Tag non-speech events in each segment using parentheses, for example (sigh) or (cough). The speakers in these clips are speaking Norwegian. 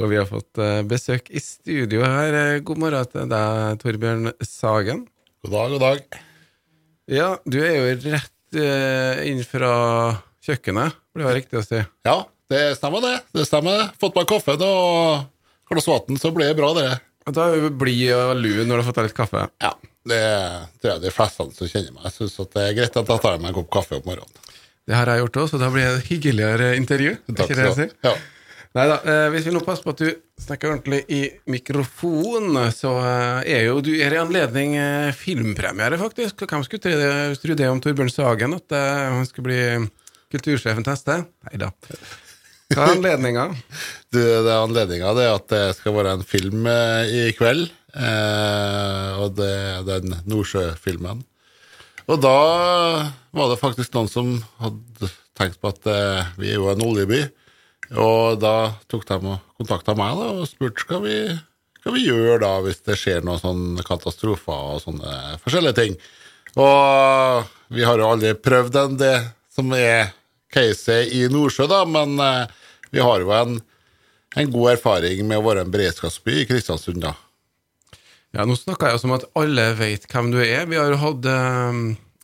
Og vi har fått eh, besøk i studio her. Eh, God morgen til deg, Torbjørn Sagen. God dag, god dag. Ja, du er jo rett eh, inn fra kjøkkenet, blir det riktig å si. Ja, det stemmer det. Det stemmer. Fått meg kaffen og glass vann, så blir det bra, det. Og Da er du blid og lun når du har fått deg litt kaffe. Ja, det tror jeg de fleste som kjenner meg. Jeg syns det er greit at jeg tar meg en kopp kaffe om morgenen. Det har jeg gjort òg, så da blir det et hyggeligere intervju. Er Takk skal du ha. Ja. Neida, da. hvis vi nå passer på at du snakker ordentlig i mikrofon, så eh, er jo du er i anledning eh, filmpremiere, faktisk. Hvem skulle tro det, om Torbjørn Sagen, at eh, han skulle bli kultursjefen neste? Nei da. Hva er anledninga? (laughs) Det er anledninga det at det skal være en film eh, i kveld, eh, og det er den Nordsjøfilmen. Og da var det faktisk noen som hadde tenkt på at eh, vi er jo en oljeby, og da tok de og kontakta meg da, og spurte skal vi hva vi gjør da hvis det skjer noen sånne katastrofer og sånne forskjellige ting. Og vi har jo aldri prøvd enn det som er caset i Nordsjø, da, men eh, vi har jo en, en god erfaring med å være en beredskapsby i Kristiansund, da. Ja, nå snakker jeg jo som at alle vet hvem du er. Vi har jo hatt eh,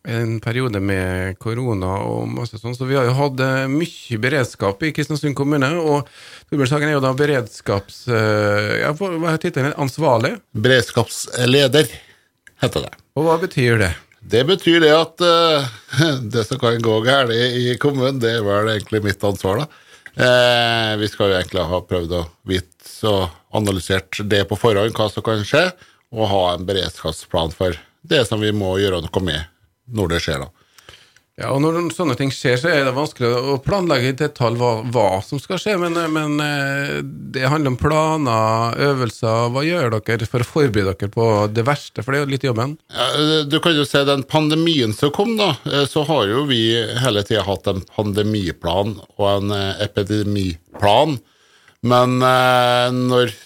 en periode med korona og masse sånn, så vi har jo hatt eh, mye beredskap i Kristiansund kommune. Og Torbjørn er jo da beredskaps... eh, ja, hva er tittelen? Ansvarlig? Beredskapsleder heter det. Og hva betyr det? Det betyr det at uh, (laughs) det som kan gå galt i kommunen, det er vel egentlig mitt ansvar, da. Eh, vi skal jo egentlig ha prøvd å vite og analysert det på forhånd, hva som kan skje, og ha en beredskapsplan for det som vi må gjøre noe med når det skjer, da. Ja, og Når sånne ting skjer, så er det vanskelig å planlegge i detalj hva, hva som skal skje, men, men eh, det handler om planer, øvelser. Hva gjør dere for å forberede dere på det verste? For det er jo litt jobben. Ja, Du kan jo se den pandemien som kom, da, eh, så har jo vi hele tida hatt en pandemiplan og en eh, epidemiplan. Men eh, når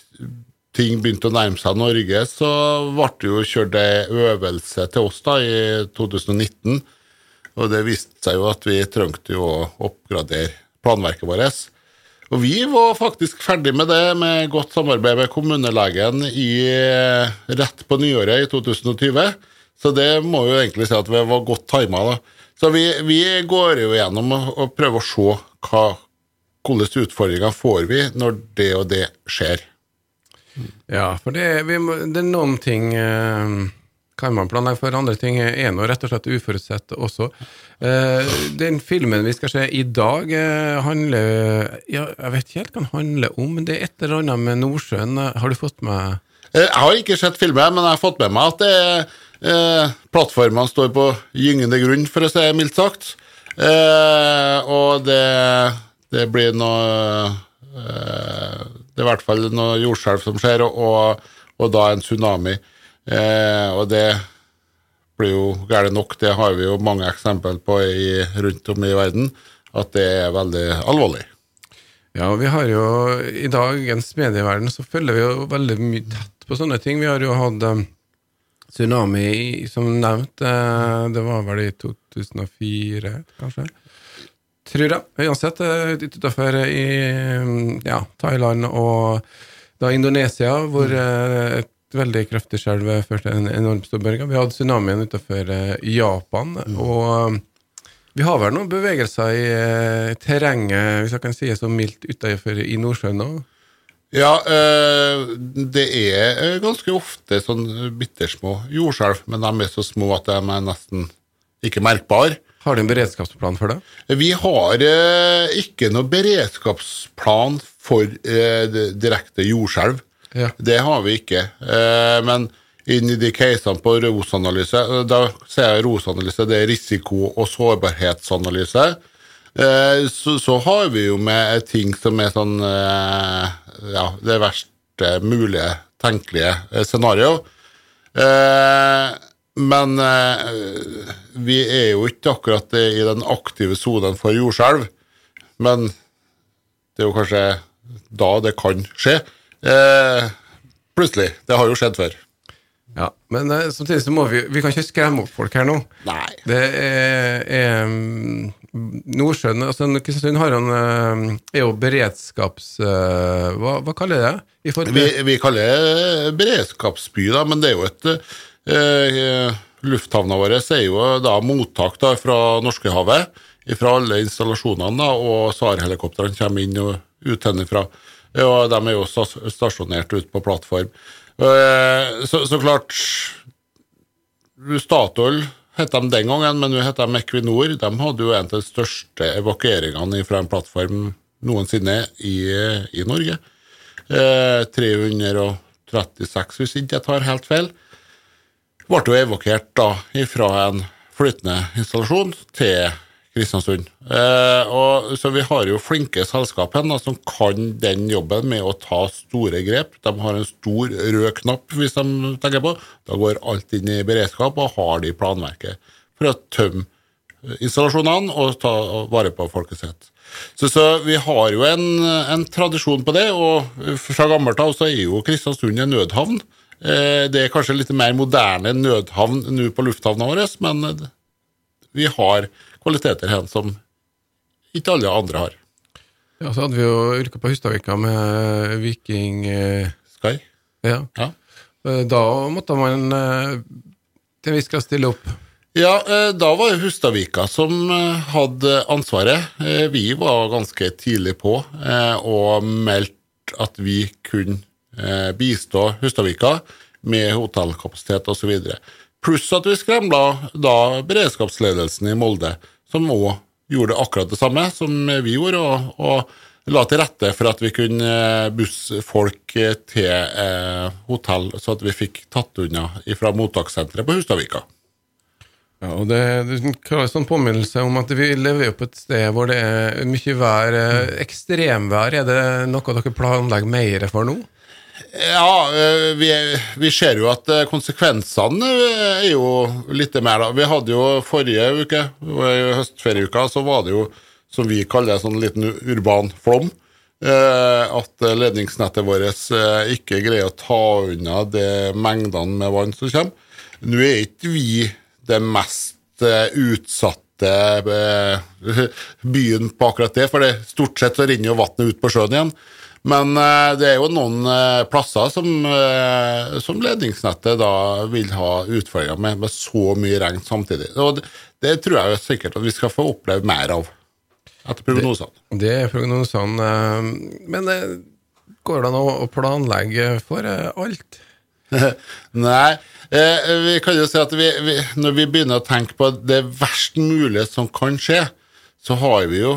ting begynte å nærme seg Norge, så ble det jo kjørt ei øvelse til oss da i 2019. Og det viste seg jo at vi trengte jo å oppgradere planverket vårt. Og vi var faktisk ferdig med det, med godt samarbeid med kommunelegen i, rett på nyåret i 2020. Så det må jo egentlig si at vi var godt tima. Så vi, vi går jo gjennom og prøver å se hva, hvilke utfordringer får vi når det og det skjer. Ja, for det, vi det er noen ting eh, kan man planlegge for, andre ting er nå rett og slett uforutsett også. Eh, den filmen vi skal se i dag, eh, handler ja, Jeg vet ikke helt hva den handler om, men det er et eller annet med Nordsjøen. Har du fått med Eh, Jeg har ikke sett filmen, men jeg har fått med meg at det er, eh, plattformene står på gyngende grunn, for å si det mildt sagt. Eh, og det, det blir noe eh, Det er i hvert fall noe jordskjelv som skjer, og, og, og da en tsunami. Eh, og det blir jo gærent nok, det har vi jo mange eksempler på i, rundt om i verden, at det er veldig alvorlig. Ja, vi har jo i dagens medieverden så følger vi jo veldig mye tett på sånne ting. Vi har jo hatt um, tsunami, som nevnt. eh, det var vel i 2004, kanskje? Tror jeg. Uansett, uh, utafor i um, ja, Thailand og da Indonesia, hvor eh, et veldig kraftig skjelv førte en enormt stor bølge. Vi hadde tsunamien utafor Japan. og um, vi har vel noen bevegelser i eh, terrenget, hvis jeg kan si det så mildt, utenfor i Nordsjøen òg? Ja, eh, det er eh, ganske ofte sånn bittersmå jordskjelv, men de er så små at de er nesten ikke merkbare. Har du en beredskapsplan for det? Vi har eh, ikke noe beredskapsplan for eh, direkte jordskjelv. Ja. Det har vi ikke. Eh, men inn i de casene på ROS-analyse, eh, da ser jeg ROS-analyse, det er risiko- og sårbarhetsanalyse. Eh, så, så har vi jo med ting som er sånn eh, Ja, det verste mulige tenkelige scenario. Eh, men eh, vi er jo ikke akkurat i den aktive sonen for jordskjelv. Men det er jo kanskje da det kan skje. Eh, plutselig. Det har jo skjedd før. Ja, Men eh, samtidig så må vi Vi kan ikke skremme opp folk her nå. Nei. Det er, er mm, Nordsjøen altså Kristiansund har han, eh, er jo beredskaps... eh, hva, hva kaller det? I Vi, vi kaller det beredskapsby, da, men det er jo et eh, Lufthavna vår er jo da mottak da fra Norskehavet, fra alle installasjonene, da, og SAR-helikoptrene kommer inn og ut henifra. Og de er jo stas- stasjonert ute på plattform. Eh, så, så klart Statoil het de den gangen, men nå heter de Equinor. De hadde jo en av de største evakueringene fra en plattform noensinne i, i Norge. Eh, 336, hvis ikke jeg tar helt feil. Ble jo evakuert da fra en flytende installasjon til Kristiansund. Eh, og, så vi har jo flinke selskap som kan den jobben med å ta store grep. De har en stor rød knapp, hvis de tenker på. Da går alt inn i beredskap, og har de planverket for å tømme installasjonene og ta vare på folket sitt. Så, så vi har jo en, en tradisjon på det, og fra gammelt av så er jo Kristiansund en nødhavn. Eh, Det er kanskje litt mer moderne nødhavn nå på lufthavna vår, men eh, vi har kvaliteter her som ikke alle andre har. ja, så hadde vi jo yrket på Hustadvika med Viking eh, Sky? Ja. Ja. Da måtte man til en viss grad stille opp. Ja, da var det Hustadvika som hadde ansvaret. Vi var ganske tidlig på og meldte at vi kunne bistå Hustadvika med hotellkapasitet osv. Pluss at vi skremla da beredskapsledelsen i Molde, som òg gjorde akkurat det samme som vi gjorde, og, og la til rette for at vi kunne eh, busse folk eh, til eh, hotell, så at vi fikk tatt unna fra mottakssenteret på Hustadvika. Ja, og det, er en klar sånn påminnelse om at vi lever på et sted hvor det er mye vær. eh, Ekstremvær, er det noe dere planlegger mer for nå? Ja, eh, vi, vi ser jo at eh, konsekvensene eh, er jo litt mer da. Vi hadde jo forrige uke, i høstferieuka, så var det jo, som vi kaller det, sånn liten urban flom. At ledningsnettet vårt ikke greier å ta unna de mengdene med vann som kommer. Nå er ikke vi det mest utsatte (laughs) byen på akkurat det, for det, stort sett så renner jo vannet ut på sjøen igjen. Men eh, det er jo noen eh, plasser som, eh, som ledningsnettet da vil ha utfordringer med, med så mye regn samtidig. Og det, det tror jeg sikkert at vi skal få oppleve mer av etter prognosene. Det er prognosene. Men går det an å planlegge for alt? (laughs) Nei, vi kan jo si at vi, vi, når vi begynner å tenke på det verst mulige som kan skje, så har vi jo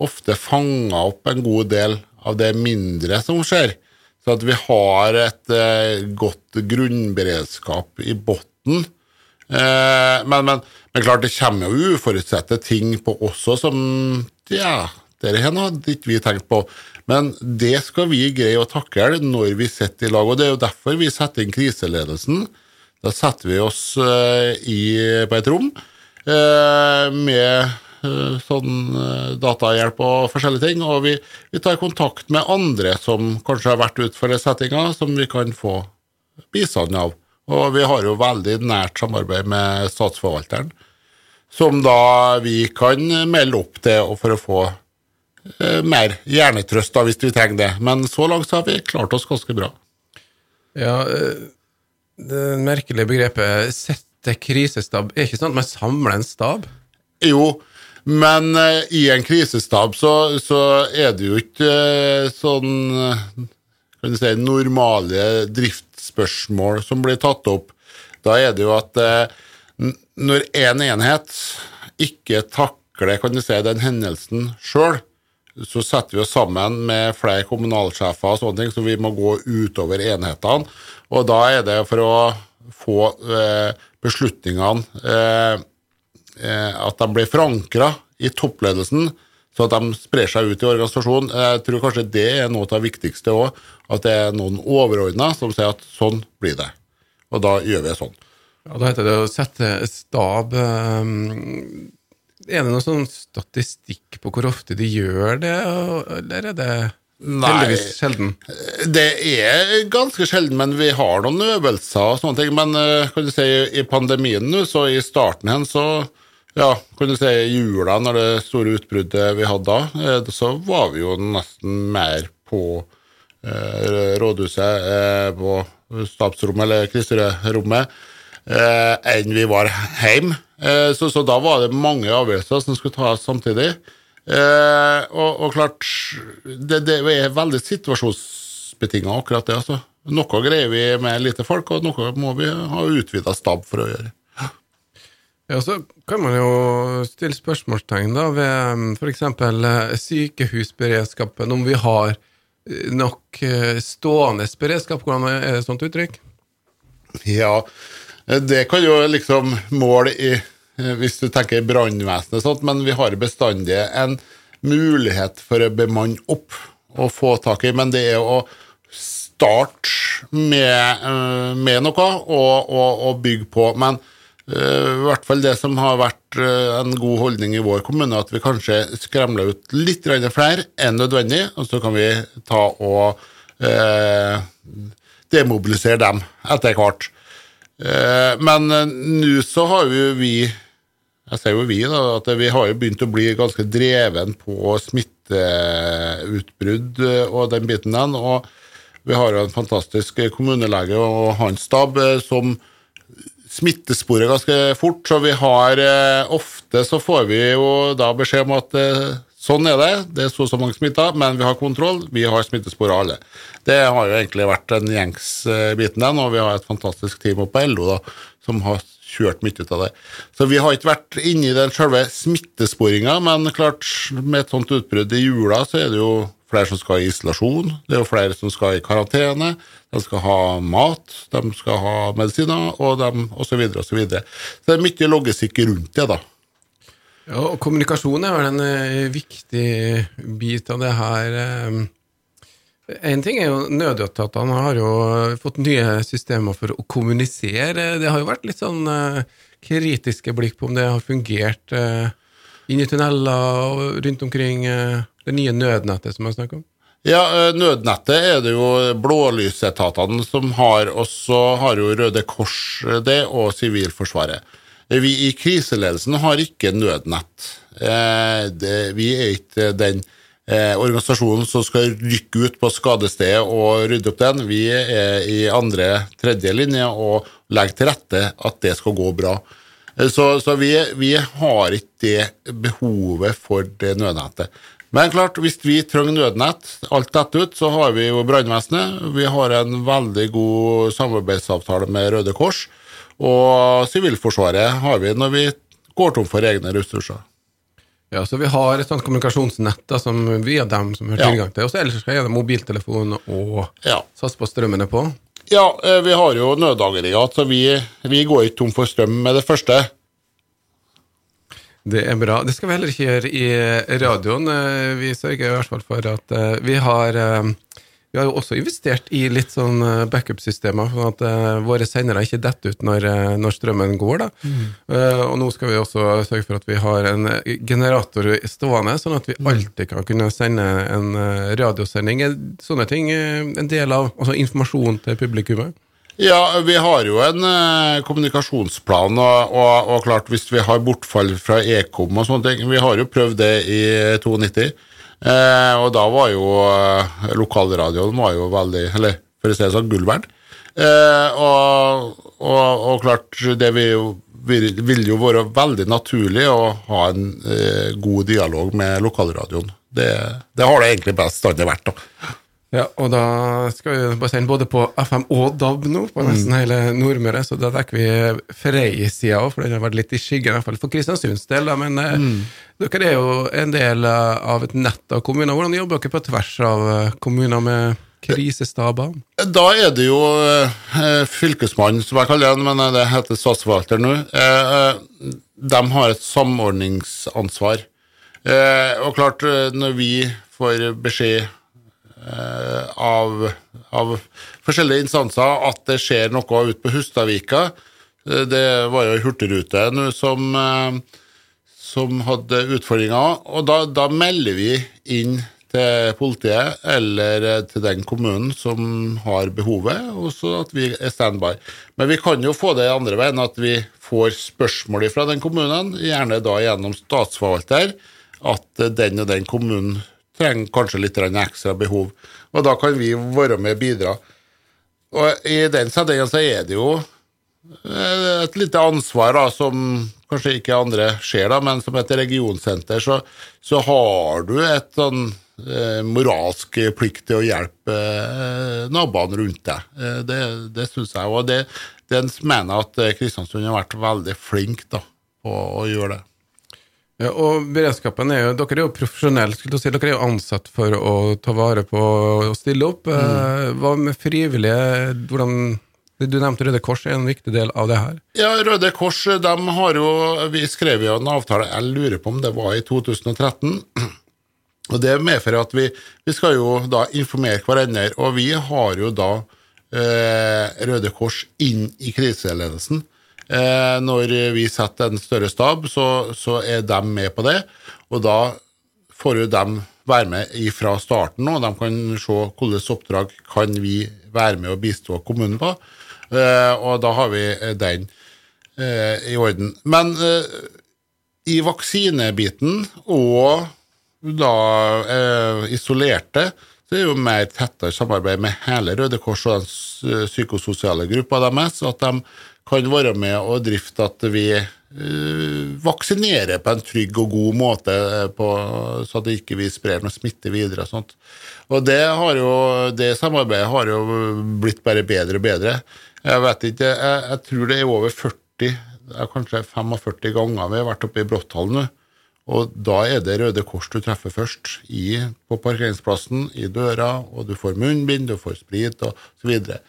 ofte fanga opp en god del av det mindre som skjer. Så at vi har et eh, godt grunnberedskap i bunnen. Eh, men, men, men klart, det kommer jo uforutsette ting på også som Ja, dette her hadde ikke vi tenkt på. Men det skal vi greie å takle når vi sitter i lag. Og det er jo derfor vi setter inn kriseledelsen. Da setter vi oss eh, i, på et rom eh, med sånn eh, datahjelp og forskjellige ting, og vi, vi tar kontakt med andre som kanskje har vært utfor settinga, som vi kan få bistand av. Og vi har jo veldig nært samarbeid med Statsforvalteren, som da vi kan melde opp til for å få eh, mer hjernetrøst da, hvis vi trenger det. Men så langt så har vi klart oss ganske bra. Ja, eh, det merkelige begrepet 'sette krisestab' er ikke sånn at man samler en stab? Jo, men eh, i en krisestab så, så er det jo ikke eh, sånn eh, kan du si, normale driftsspørsmål som blir tatt opp. Da er det jo at eh, når en enhet ikke takler kan du si, den hendelsen sjøl, så setter vi oss sammen med flere kommunalsjefer og sånne ting, så vi må gå utover enhetene. Og da er det for å få eh, beslutningene at de blir forankra i toppledelsen, så at de sprer seg ut i organisasjonen. Jeg tror kanskje det er noe av det viktigste òg, at det er noen overordna som sier at sånn blir det. Og da gjør vi sånn. Ja, Da heter det å sette stab eh, Er det noen sånn statistikk på hvor ofte de gjør det, eller er det Nei. heldigvis sjelden? Det er ganske sjelden, men vi har noen øvelser og sånne ting. Men eh, kan du si, i pandemien nå, så i starten hen, så ja, kan du si jula, når det store utbruddet vi hadde da, eh, så var vi jo nesten mer på eh, rådhuset, eh, på stabsrommet eller kriserommet, enn vi var hjemme. Så, så, da var det mange avgjørelser som skulle tas samtidig. Og, og, klart, det, det er veldig situasjonsbetinga, akkurat det. altså. Noe greier vi med lite folk, og noe må vi ha utvida stab for å gjøre. Ja, Så kan man jo stille spørsmålstegn da ved f.eks. Eh, sykehusberedskapen, om vi har eh, nok eh, stående beredskap. Hvordan er det sånt uttrykk? Ja, det kan jo liksom måle i hvis du tenker brannvesenet, sånt, men vi har bestandig en mulighet for å bemanne opp og få tak i. Men det er å starte med, med noe og, og, og bygge på. Men I hvert fall det som har vært eh, en god holdning i vår kommune, at vi kanskje skremler ut litt flere enn nødvendig, og så kan vi ta og eh, demobilisere dem etter hvert. Eh, men eh, nå så har jo vi jeg sier jo vi, da, at vi har jo begynt å bli ganske dreven på smitteutbrudd og den biten den. Og vi har jo en fantastisk kommunelege og hans stab som smittesporet ganske fort, så vi har eh, Ofte så får vi jo da beskjed om at eh, sånn er det, det er så og så mange smitta, men vi har kontroll, vi har smittespor alle. Det har jo egentlig vært den gjengs eh, biten den, og vi har et fantastisk team oppe på LO da, som har kjørt mye ut av det. Så vi har ikke vært inne i den selve smittesporinga, men klart, med et sånt utbrudd i jula, så er det jo flere som skal i isolasjon, det er jo flere som skal i karantene, de skal ha mat, de skal ha medisiner, og osv. så videre, og så. Så det er mye logistikk rundt det, da. Ja, og kommunikasjon er vel en uh, viktig bit av det her. En ting er jo Nødetatene har jo fått nye systemer for å kommunisere. Det har jo vært litt sånn uh, kritiske blikk på om det har fungert inn i tunneler og rundt omkring. Det nye nødnettet som jeg snakker om? Ja, eh, Nødnettet er det jo blålysetatene som har, og så har jo Røde Kors det, og Sivilforsvaret. Vi i kriseledelsen har ikke nødnett. Eh, vi er ikke den eh, organisasjonen som skal rykke ut på skadestedet og rydde opp den. Vi er i andre, tredje linje og legger til rette at det skal gå bra. Så, så vi, vi, har ikke det behovet for det nødnettet. Men klart, hvis vi trenger nødnett, alt dette ut, så har vi jo brannvesenet. Vi har en veldig god samarbeidsavtale med Røde Kors. Og Sivilforsvaret har vi når vi går tom for egne ressurser. Ja, så vi har et sånt kommunikasjonsnett da, som via dem som har tilgang til. Og så ellers er det mobiltelefon og ja. SAS på strømmen er på. Ja, eh, vi har jo nødaggregat, så vi, vi går ikke tom for strøm med det første. Det er bra. Det skal vi heller ikke gjøre i radioen. Eh, vi sørger i hvert fall for at eh, vi har eh, vi har jo også investert i litt sånn backup-systemer, sånn at våre sendere ikke detter ut når, når, strømmen går. da. Mm. Og nå skal vi også sørge for at vi har en generator stående, sånn at vi mm. alltid kan kunne sende en radiosending. Sånne ting en del av altså informasjon til publikummet. Ja, vi har jo en eh, kommunikasjonsplan, og, og, og, klart hvis vi har bortfall fra Ekom og sånne ting Vi har jo prøvd det i 92, eh, og da var jo eh, lokalradioen var jo veldig Eller for å si det sånn, gull verdt. Eh, og, og, klart, det vil jo, vil jo være veldig naturlig å ha en eh, god dialog med lokalradioen. Det, det har det egentlig bestandig vært. da. Ja, og da skal vi bare sende både på FM og DAB nå, på nesten mm. hele Nordmøre, så da dekker vi Frei-sida òg, for den har vært litt i skyggen, i hvert fall for Kristiansunds del. Men eh, mm. dere er jo en del eh, av et nett av kommuner. Hvordan jobber dere på tvers av eh, kommuner med krisestaber? Da er det jo Fylkesmannen, som jeg kaller den, men det heter statsforvalter nå. Eh, de har et samordningsansvar. Eh, og klart, når vi får beskjed av, av, forskjellige instanser at det skjer noe ute på Hustadvika. Eh, det var jo ei hurtigrute som, eh, som hadde utfordringer, og da, da, melder vi inn til politiet eller eh, til den kommunen som har behovet, og så at vi er standby. Men vi kan jo få det i andre veien, at vi får spørsmål fra den kommunen, gjerne da gjennom statsforvalter, at eh, den og den kommunen trenger kanskje litt ekstra behov. Og da kan vi være med og bidra. Og i den settingen så er det jo eh, et lite ansvar da, som kanskje ikke andre ser, da, men som et regionsenter, så, så har du et sånn eh, moralsk plikt til å hjelpe eh, naboene rundt deg. Eh, det det syns jeg. Og det, det mener at eh, Kristiansund har vært veldig flink da, på å gjøre det. Ja, og beredskapen er jo Dere er jo profesjonelle, skulle du si. Dere er jo ansatt for å ta vare på og stille opp. Mm. Hva med frivillige? Hvordan Du nevnte Røde Kors er en viktig del av det her. Ja, Røde Kors de har jo Vi skrev jo en avtale, jeg lurer på om det var i 2013. Og Det medfører at vi, vi skal jo da informere hverandre, og vi har jo da eh, Røde Kors inn i kriseledelsen. Eh, når vi setter en større stab, så, så er de med på det, og da får jo de være med fra starten, og de kan se hvilke oppdrag kan vi være med og bistå kommunen på, eh, og da har vi den eh, i orden. Men eh, i vaksinebiten og da eh, isolerte, så er det jo mer tettere samarbeid med hele Røde Kors og den psykososiale gruppa deres, at de kan være med og drifte at vi eh, vaksinerer på en trygg og god måte, eh, på, så at ikke vi sprer noe smitte videre. og sånt. Og det, jo, det samarbeidet har jo blitt bare bedre og bedre. Jeg vet ikke, jeg, jeg tror det er over 40, er kanskje 45 ganger vi har vært oppe i Bråthallen nå. Og da er det Røde Kors du treffer først, i, på parkeringsplassen, i døra, og du får munnbind, du får sprit og så videre.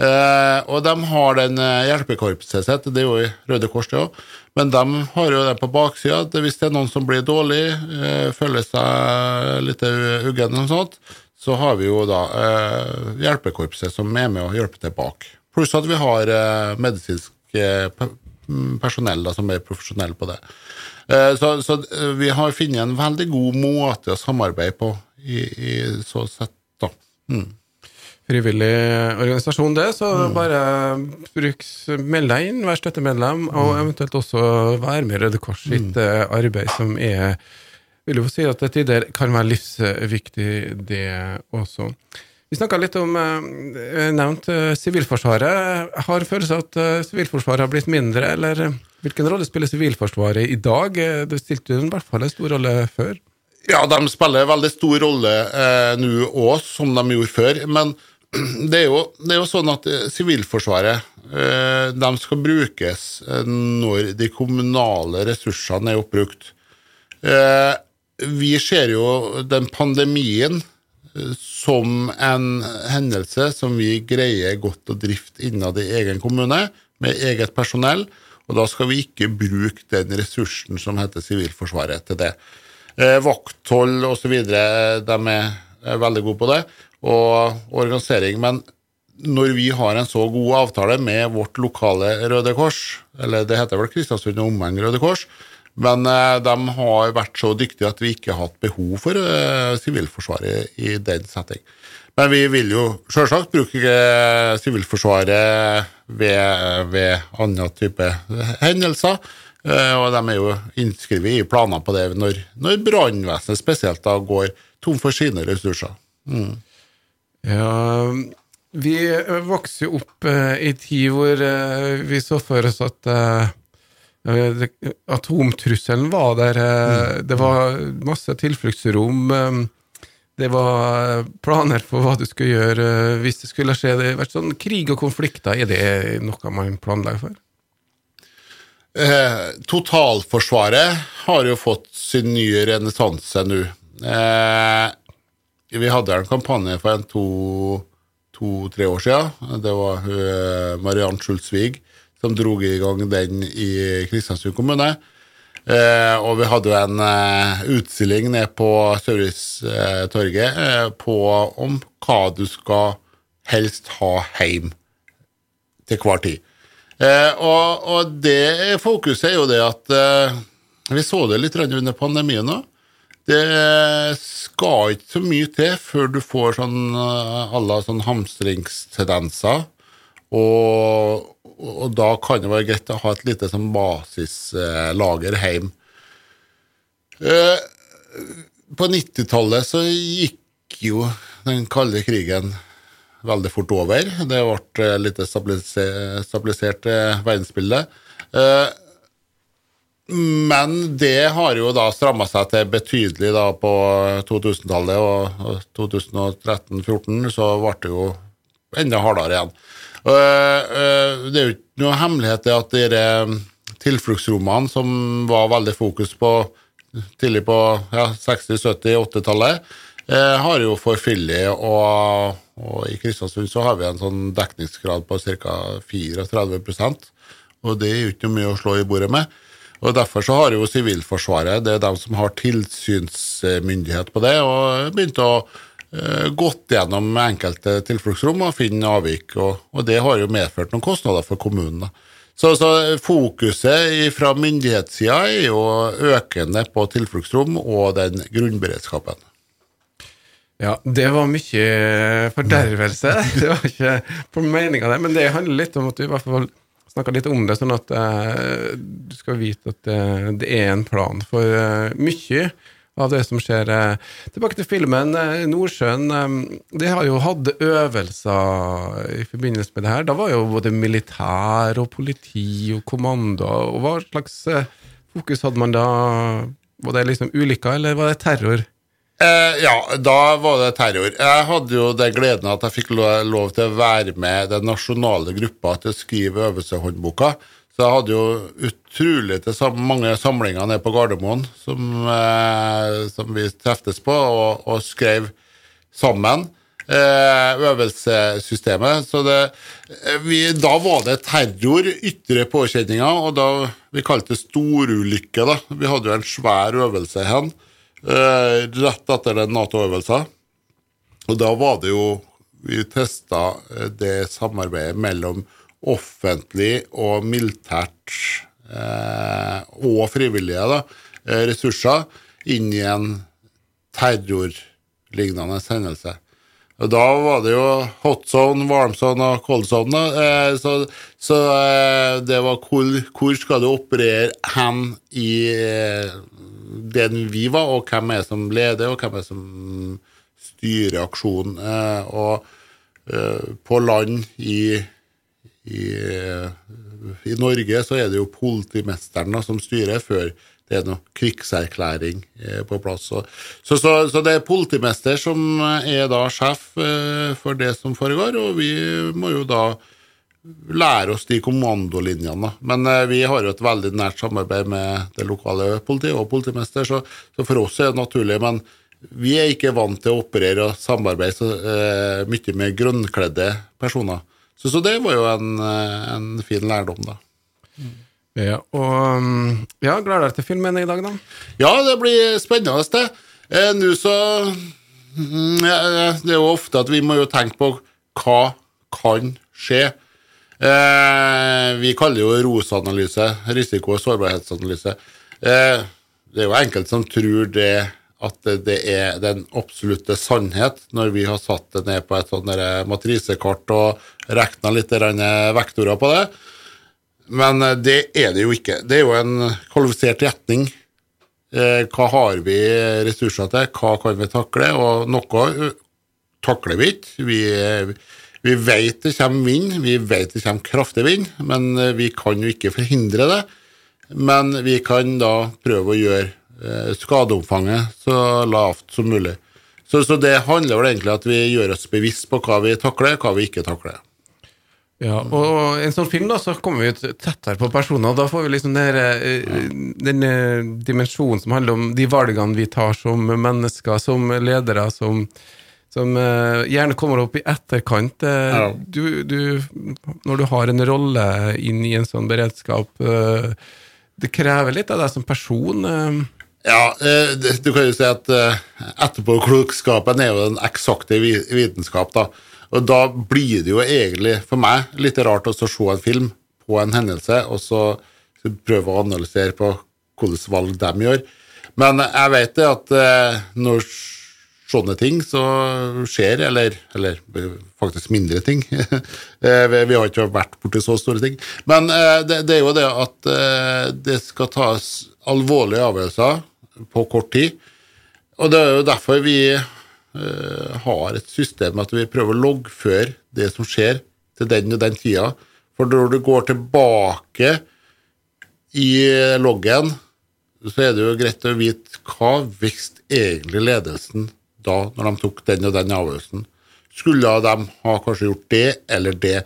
Eh, og de har den eh, hjelpekorpset sitt, det er jo i Røde Kors det òg, men de har jo det på baksida hvis det er noen som blir dårlig, eh, føler seg litt uggen og sånt, så har vi jo da eh, hjelpekorpset som er med og hjelper til bak. Pluss at vi har eh, medisinsk eh, personell da, som er profesjonell på det. Så, så vi har funnet en veldig god måte å samarbeide på i, i så sett, da. Mm. Frivillig organisasjon, det, så bare bruk, meld deg inn, vær støttemedlem, og eventuelt også være med Røde Kors sitt mm. arbeid, som er vil jo si at det til tider kan være livsviktig, det også. Vi snakka litt om eh, nevnt eh, Sivilforsvaret. Har følelse av at eh, Sivilforsvaret har blitt mindre, eller eh, hvilken rolle spiller Sivilforsvaret i dag? Eh, Det stilte i hvert fall en stor rolle før. Ja, de spiller veldig stor rolle eh, nå òg, som de gjorde før. Men det er jo, det er jo sånn at eh, Sivilforsvaret eh, de skal brukes eh, når de kommunale ressursene er oppbrukt. Vi ser jo den pandemien som en hendelse som vi greier godt å drifte innad i egen kommune, med eget personell, og da skal vi ikke bruke den ressursen som heter Sivilforsvaret til det. Vakthold osv., de er veldig gode på det, og organisering. Men når vi har en så god avtale med vårt lokale Røde Kors, eller det heter vel Kristiansund og omegn Røde Kors, men eh, de har vært så dyktige at vi ikke har hatt behov for eh, Sivilforsvaret i den setting. Men vi vil jo selvsagt bruke eh, Sivilforsvaret ved, ved andre type hendelser. Og de er jo innskrevet i planer på det når, når brannvesenet spesielt da går tom for sine ressurser. Ja, vi vokste jo opp eh, i tid hvor eh, vi så for oss at eh, eh, atomtrusselen var der. eh, Det var masse tilfluktsrom. eh, det var planer for hva du skulle gjøre hvis det skulle skje. Det har vært sånn krig og konflikter. Er det noe man planlegger for? Totalforsvaret har jo fått sin nye renessanse nå. Eh, vi hadde en kampanje for en to- to-tre år siden. Det var eh, Mariann Schultzvig som dro i gang den i Kristiansund kommune. Eh, og vi hadde jo en eh, utstilling nede på Sauristorget eh, på om hva du skal helst ha hjem til hver tid. Eh, og, og det fokuset er jo det at eh, Vi så det litt under pandemien òg. Det skal ikke så mye til før du får sånn eh, alle sånn hamstringstendenser. Og, og da kan det være greit å ha et lite sånn basislager hjemme. Eh, på 90-tallet så gikk jo den kalde krigen veldig fort over. Det ble litt stabilisert, stabilisert verdensbilde. Men det har jo da stramma seg til betydelig da på 2000-tallet, og 2013-2014 så ble det jo enda hardere igjen. Det er jo ikke noe hemmelighet at de tilfluktsrommene som var veldig fokus på tidlig på ja, 60-, 70-, 80-tallet, har jo forfillet, og, og, i Kristiansund så har vi en sånn dekningsgrad på ca. 34% og det er jo ikke mye å slå i bordet med. Og Derfor så har jo Sivilforsvaret, det er de som har tilsynsmyndighet på det, og begynt å uh, gått gjennom enkelte tilfluktsrom og finne avvik. Og, og, det har jo medført noen kostnader for kommunen. Så, så, fokuset fra myndighetssida er jo økende på tilfluktsrom og den grunnberedskapen. Ja, det var mye fordervelse. (laughs) Det var ikke på meninga, det. Men det handler litt om at du i hvert fall snakka litt om det, sånn at eh, du skal vite at uh, det er en plan for eh, mye av det som skjer. tilbake til filmen. Nordsjøen de har jo hatt øvelser i forbindelse med det her. Da var jo både militær og politi og kommando. og Hva slags fokus hadde man da? Var det liksom ulykker, eller var det terror? Eh, ja, da var det terror. Jeg hadde jo det gleden at jeg fikk lov til å være med den nasjonale gruppa til å skrive øvelseshåndboka. Så jeg hadde jo utrolig til mange samlinger nede på Gardermoen som, eh, som vi treftes på, og, og skrev sammen. Eh, øvelsessystemet. Så det, eh, vi, da var det terror, ytre påkjenninger, og da vi kalte det storulykke. da. Vi hadde jo en svær øvelse hen rett etter den Nato-øvelsen. Og da var det jo Vi testa eh, det samarbeidet mellom offentlig og militært eh, og frivillige da, eh, ressurser inn i en terrorlignende hendelse. Og Da var det jo hot zone, warm zone og cold zone. Eh, så, så eh, det var hvor, hvor skal du operere hen i den vi var, og hvem er som leder, og hvem er som styrer aksjonen. Eh, og eh, på land i, i, i, Norge så er det jo politimesteren som styrer, før det er noe krigserklæring eh, på plass. Så, så, så, det er politimester som er da sjef for det som foregår, og vi må jo da lære oss de kommandolinjene. Men eh, vi har jo et veldig nært samarbeid med det lokale politiet og politimester, så, så, for oss er det naturlig. Men vi er ikke vant til å operere og samarbeide så eh, mye med grønnkledde personer. Så, så, det var jo en, eh, en fin lærdom, da. Ja, og mm, ja, Gleder deg til filmen i dag, da? Ja, det blir spennende, det. Eh, Nå så mm, ja, Det er jo ofte at vi må jo tenke på hva kan skje. Eh, vi kaller jo ROS-analyse, risiko- og sårbarhetsanalyse. Eh, det er jo enkelte som tror det at det er den absolutte sannhet, når vi har satt det ned på et sånt matrisekart og regna litt vektorer på det. Men eh, det er det jo ikke. Det er jo en kvalifisert gjetning. Eh, hva har vi ressurser til, hva kan vi takle? Og noe eh, takler vi ikke. Vi, vi vet det kommer vind, vi vet det kommer kraftig vind, men eh, vi kan jo ikke forhindre det. Men vi kan da prøve å gjøre eh, skadeomfanget så lavt som mulig. Så, så, det handler vel egentlig om at vi gjør oss bevisst på hva vi takler, hva vi ikke takler. Ja, og i en sånn film da, så kommer vi ut tettere på personer. Da får vi liksom den, eh, den dimensjonen som handler om de valgene vi tar som mennesker, som ledere, som som uh, gjerne kommer opp i etterkant. Uh, ja. du, du, når du har en rolle inn i en sånn beredskap, uh, det krever litt av deg som person. Ja, du kan jo si at etterpåklokskapen er jo den eksakte vitenskap. da. Og da blir det jo egentlig for meg litt rart å se en film på en hendelse, og så prøve å analysere på hvilke valg de gjør. Men jeg vet det at når sånne ting så skjer, eller, eller faktisk mindre ting (laughs) eh, Vi har ikke vært borti så store ting. Men eh, det, det er jo det at eh, det skal tas alvorlige avgjørelser på kort tid. Og det er jo derfor vi har et system at vi prøver å loggføre det som skjer til den og den tida. For når du går tilbake i loggen, så er det jo greit å vite hva visste egentlig ledelsen da, når de tok den og den avgjørelsen. Skulle de ha kanskje gjort det eller det?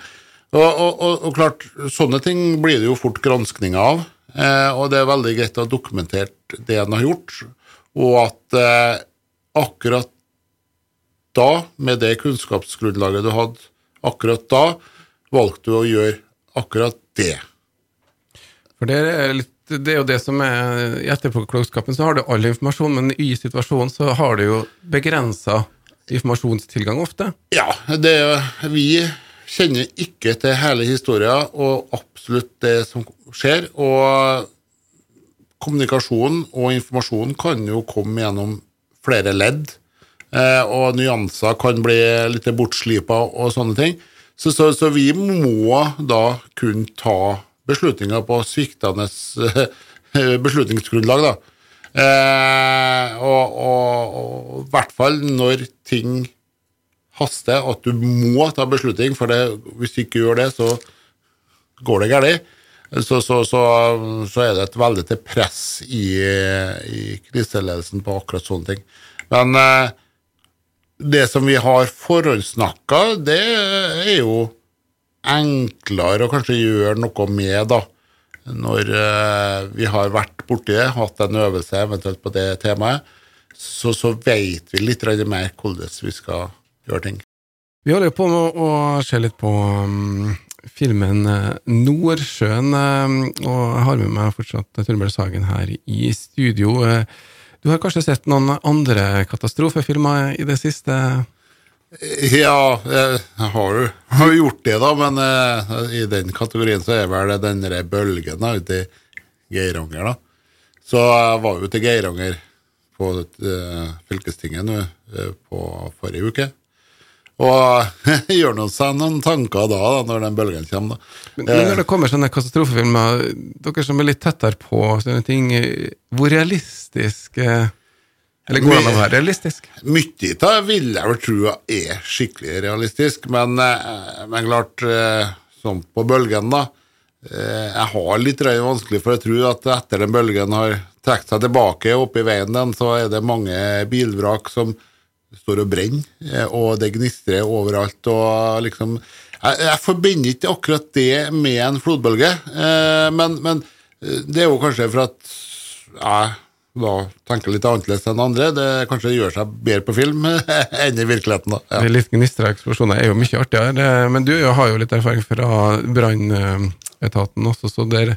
Og, og, og, og klart, sånne ting blir det jo fort granskning av, eh, og det er veldig greit å ha dokumentert det en har gjort, og at eh, akkurat da, med det kunnskapsgrunnlaget du hadde akkurat da, valgte du å gjøre akkurat det. For det er, litt, det er jo det som er I etterpåklokskapen så har du all informasjon, men i situasjonen så har du jo begrensa informasjonstilgang ofte. Ja, det, vi kjenner ikke til hele historien og absolutt det som skjer. Og kommunikasjon og informasjon kan jo komme gjennom flere ledd. Eh, og nyanser kan bli litt bortslipa og sånne ting. Så, så, så vi må da kunne ta beslutninger på sviktende eh, beslutningsgrunnlag, da. Eh, og, i hvert fall når ting haster, at du må ta beslutning, for det, hvis du ikke gjør det, så går det galt. Så, så, så, så, er det et veldig til press i, i kriseledelsen på akkurat sånne ting. Men eh, det som vi har forhåndssnakka, det er jo enklere å kanskje gjøre noe med, da. Når eh, vi har vært borti det, hatt en øvelse eventuelt på det temaet, så, så vet vi litt mer hvordan vi skal gjøre ting. Vi holder på med å se litt på um, filmen uh, Nordsjøen, uh, og jeg har med meg fortsatt Torbjørn Sagen her i studio. Du har kanskje sett noen andre katastrofefilmer i det siste? Ja, jeg har jo gjort det, da, men uh, i den kategorien så er vel den der bølgen da, ute i Geiranger, da. Så jeg var jo til Geiranger på uh, fylkestinget nå uh, på forrige uke. Og (laughs) gjør nå seg noen tanker da, da, når den bølgen kommer. da. Men, men når det kommer sånne katastrofefilmer, dere som er litt tettere på sånne ting, hvor realistisk eh, Eller går det an å være realistisk? Mye av det vil jeg vel tro er skikkelig realistisk, men, eh, men klart, sånn som på bølgen, da Jeg har litt vanskelig for å tro at etter den bølgen har trukket seg tilbake opp i veien den, så er det mange bilvrak som står og brenner, eh, og det gnistrer overalt. og liksom Jeg, jeg forbinder ikke akkurat det med en flodbølge, eh, men, men, eh, det er jo kanskje for at jeg da tenker litt annerledes enn andre. Det kanskje gjør seg bedre på film (laughs) enn i virkeligheten. da. Ja. Litt gnistra eksplosjoner er jo mye artigere, men du har jo litt erfaring fra brannetaten også, så der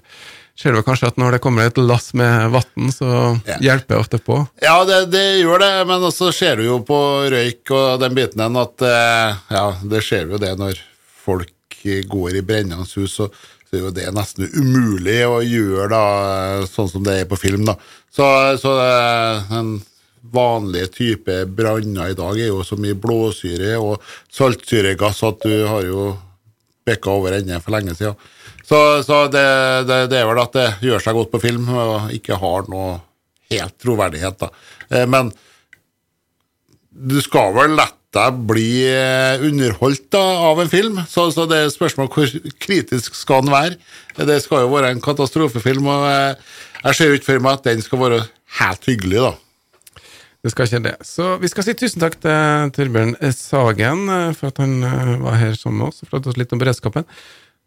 ser du kanskje at når det kommer et lass med vann, så ja. hjelper det ofte på? Ja, det, det, gjør det, men også ser du jo på røyk og den biten at eh, ja, det skjer jo det når folk går i brennende hus, så, så er jo det nesten umulig å gjøre da, sånn som det er på film. da. Så, så den vanlige type branner i dag er jo så mye blåsyre og saltsyregass at du har jo bikka over ende for lenge siden. Så, så det, det, det, er vel at det gjør seg godt på film og ikke har noe helt troverdighet, da. Eh, men du skal vel lett deg bli eh, underholdt da, av en film, så, så det er spørsmål hvor kritisk skal den være. Det skal jo være en katastrofefilm, og eh, jeg ser ikke for meg at den skal være helt hyggelig, da. Det skal ikke det. Så vi skal si tusen takk til Torbjørn Sagen for at han var her sammen med oss og fortalte oss litt om beredskapen.